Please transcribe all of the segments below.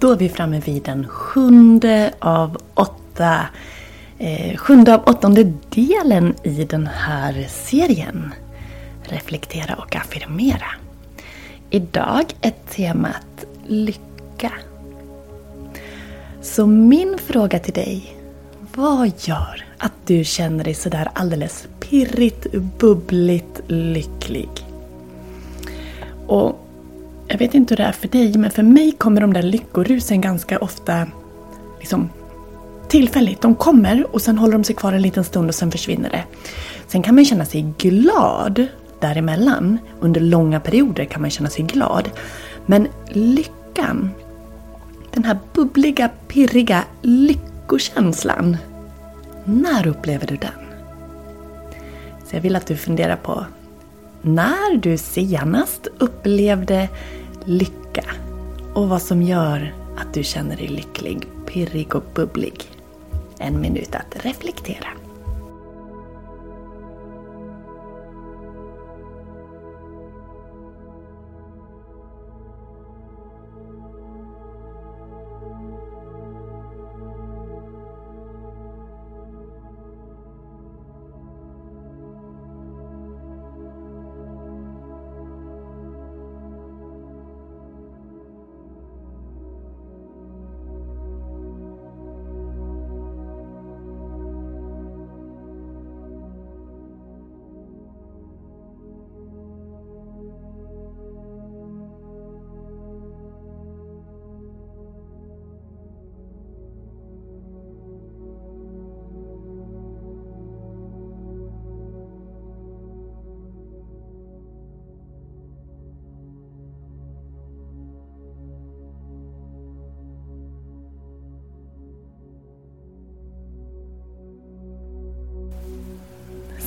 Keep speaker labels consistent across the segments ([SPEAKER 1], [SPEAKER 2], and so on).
[SPEAKER 1] Då är vi framme vid den sjunde av åtta eh, sjunde av åttonde delen i den här serien. Reflektera och affirmera. Idag är temat lycka. Så min fråga till dig. Vad gör att du känner dig sådär alldeles pirrigt, bubbligt lycklig? Och jag vet inte hur det är för dig, men för mig kommer de där lyckorusen ganska ofta liksom, tillfälligt. De kommer och sen håller de sig kvar en liten stund och sen försvinner det. Sen kan man känna sig glad däremellan. Under långa perioder kan man känna sig glad. Men lyckan, den här bubbliga, pirriga lyckokänslan. När upplever du den? Så jag vill att du funderar på när du senast upplevde lycka och vad som gör att du känner dig lycklig, pirrig och bubblig. En minut att reflektera.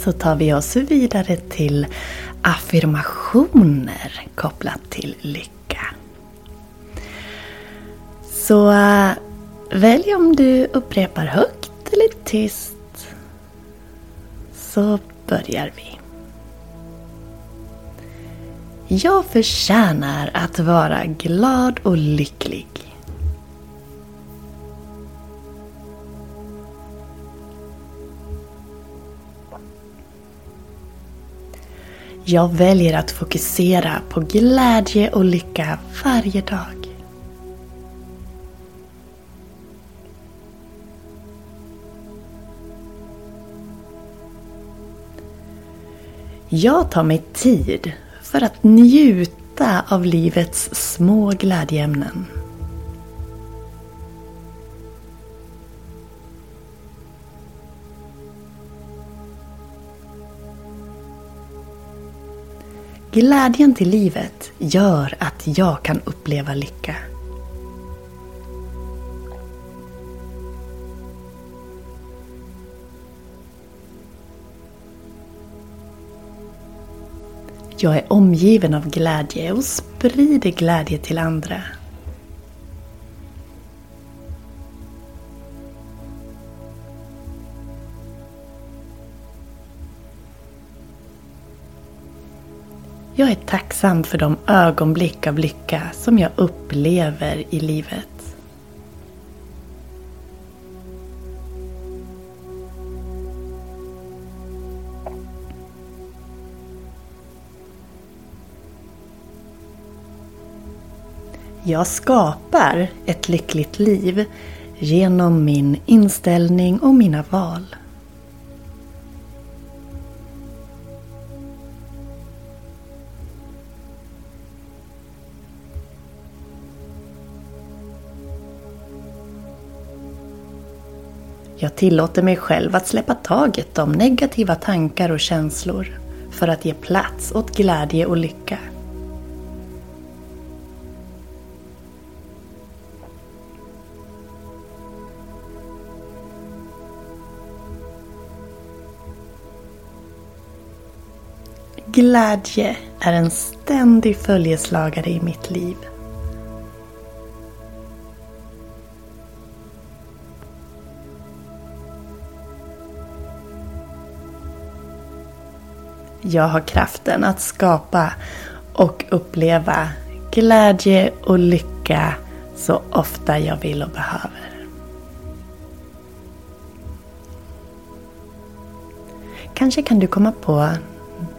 [SPEAKER 1] Så tar vi oss vidare till affirmationer kopplat till lycka. Så äh, välj om du upprepar högt eller tyst. Så börjar vi. Jag förtjänar att vara glad och lycklig. Jag väljer att fokusera på glädje och lycka varje dag. Jag tar mig tid för att njuta av livets små glädjeämnen. Glädjen till livet gör att jag kan uppleva lycka. Jag är omgiven av glädje och sprider glädje till andra. Jag är tacksam för de ögonblick av lycka som jag upplever i livet. Jag skapar ett lyckligt liv genom min inställning och mina val. Jag tillåter mig själv att släppa taget om negativa tankar och känslor för att ge plats åt glädje och lycka. Glädje är en ständig följeslagare i mitt liv. Jag har kraften att skapa och uppleva glädje och lycka så ofta jag vill och behöver. Kanske kan du komma på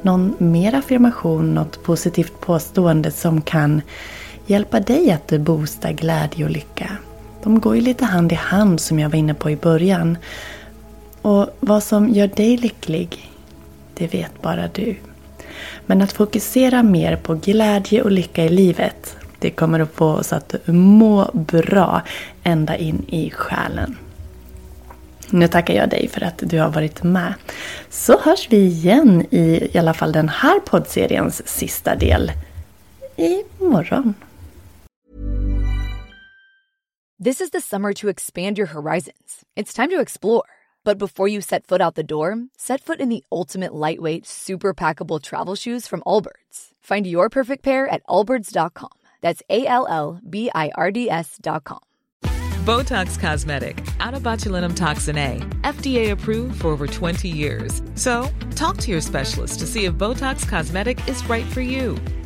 [SPEAKER 1] någon mer affirmation, något positivt påstående som kan hjälpa dig att boosta glädje och lycka. De går ju lite hand i hand som jag var inne på i början. Och vad som gör dig lycklig, det vet bara du. Men att fokusera mer på glädje och lycka i livet, det kommer att få oss att må bra ända in i själen. Nu tackar jag dig för att du har varit med. Så hörs vi igen i i alla fall den här poddseriens sista del imorgon.
[SPEAKER 2] This is the summer to expand your horizons. It's time to explore. But before you set foot out the door, set foot in the ultimate lightweight, super packable travel shoes from Allbirds. Find your perfect pair at allbirds.com. That's A L L B I R D S.com.
[SPEAKER 3] Botox Cosmetic, out of botulinum toxin A, FDA approved for over 20 years. So, talk to your specialist to see if Botox Cosmetic is right for you.